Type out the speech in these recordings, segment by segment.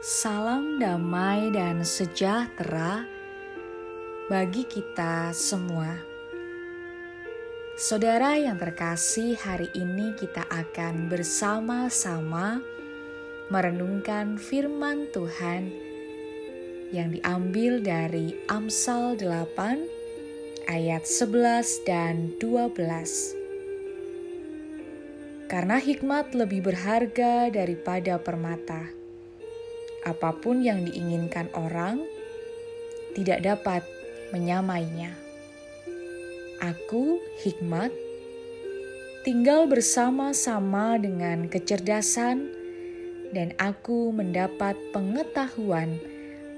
Salam damai dan sejahtera bagi kita semua. Saudara yang terkasih, hari ini kita akan bersama-sama merenungkan firman Tuhan yang diambil dari Amsal 8 ayat 11 dan 12. Karena hikmat lebih berharga daripada permata apa pun yang diinginkan orang tidak dapat menyamainya. Aku, hikmat, tinggal bersama-sama dengan kecerdasan, dan aku mendapat pengetahuan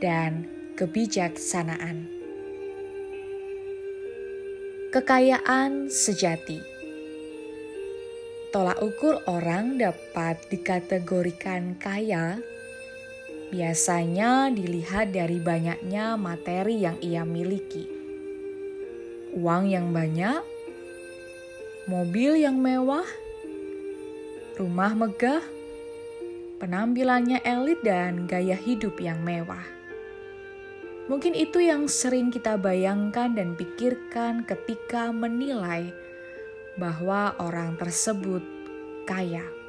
dan kebijaksanaan. Kekayaan sejati tolak ukur orang dapat dikategorikan kaya biasanya dilihat dari banyaknya materi yang ia miliki. Uang yang banyak, mobil yang mewah, rumah megah, penampilannya elit dan gaya hidup yang mewah. Mungkin itu yang sering kita bayangkan dan pikirkan ketika menilai bahwa orang tersebut kaya.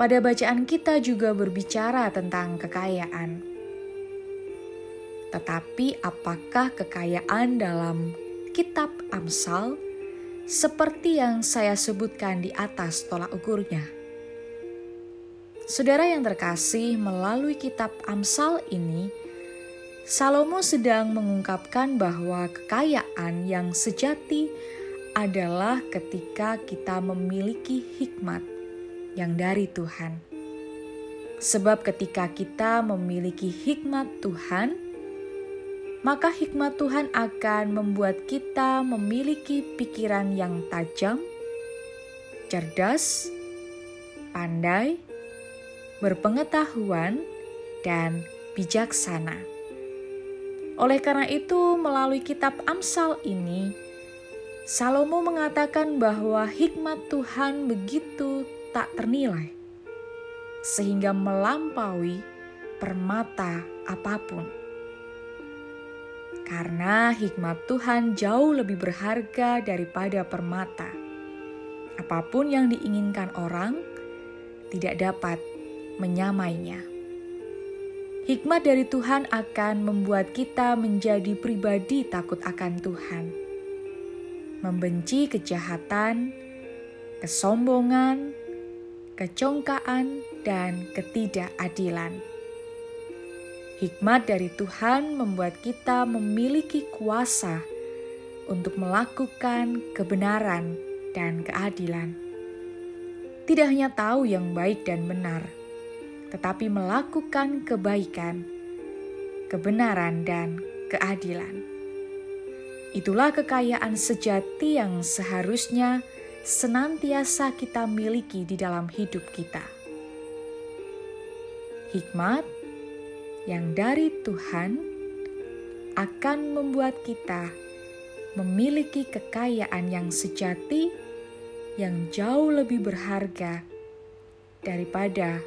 Pada bacaan kita juga berbicara tentang kekayaan. Tetapi apakah kekayaan dalam kitab Amsal seperti yang saya sebutkan di atas tolak ukurnya? Saudara yang terkasih, melalui kitab Amsal ini, Salomo sedang mengungkapkan bahwa kekayaan yang sejati adalah ketika kita memiliki hikmat yang dari Tuhan. Sebab ketika kita memiliki hikmat Tuhan, maka hikmat Tuhan akan membuat kita memiliki pikiran yang tajam, cerdas, pandai, berpengetahuan, dan bijaksana. Oleh karena itu, melalui kitab Amsal ini, Salomo mengatakan bahwa hikmat Tuhan begitu tak ternilai, sehingga melampaui permata apa pun. Karena hikmat Tuhan jauh lebih berharga daripada permata. Apa pun yang diinginkan orang tidak dapat menyamainya. Hikmat dari Tuhan akan membuat kita menjadi pribadi takut akan Tuhan, membenci kejahatan, kesombongan, kecongkaan, dan ketidakadilan. Hikmat dari Tuhan membuat kita memiliki kuasa untuk melakukan kebenaran dan keadilan. Tidak hanya tahu yang baik dan benar, tetapi melakukan kebaikan, kebenaran, dan keadilan. Itulah kekayaan sejati yang seharusnya senantiasa kita miliki di dalam hidup kita. Hikmat yang dari Tuhan akan membuat kita memiliki kekayaan yang sejati yang jauh lebih berharga daripada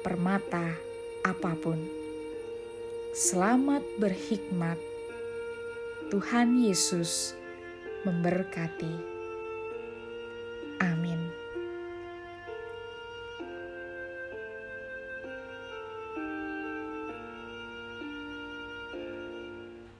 permata apa pun. Selamat berhikmat. Tuhan Yesus memberkati.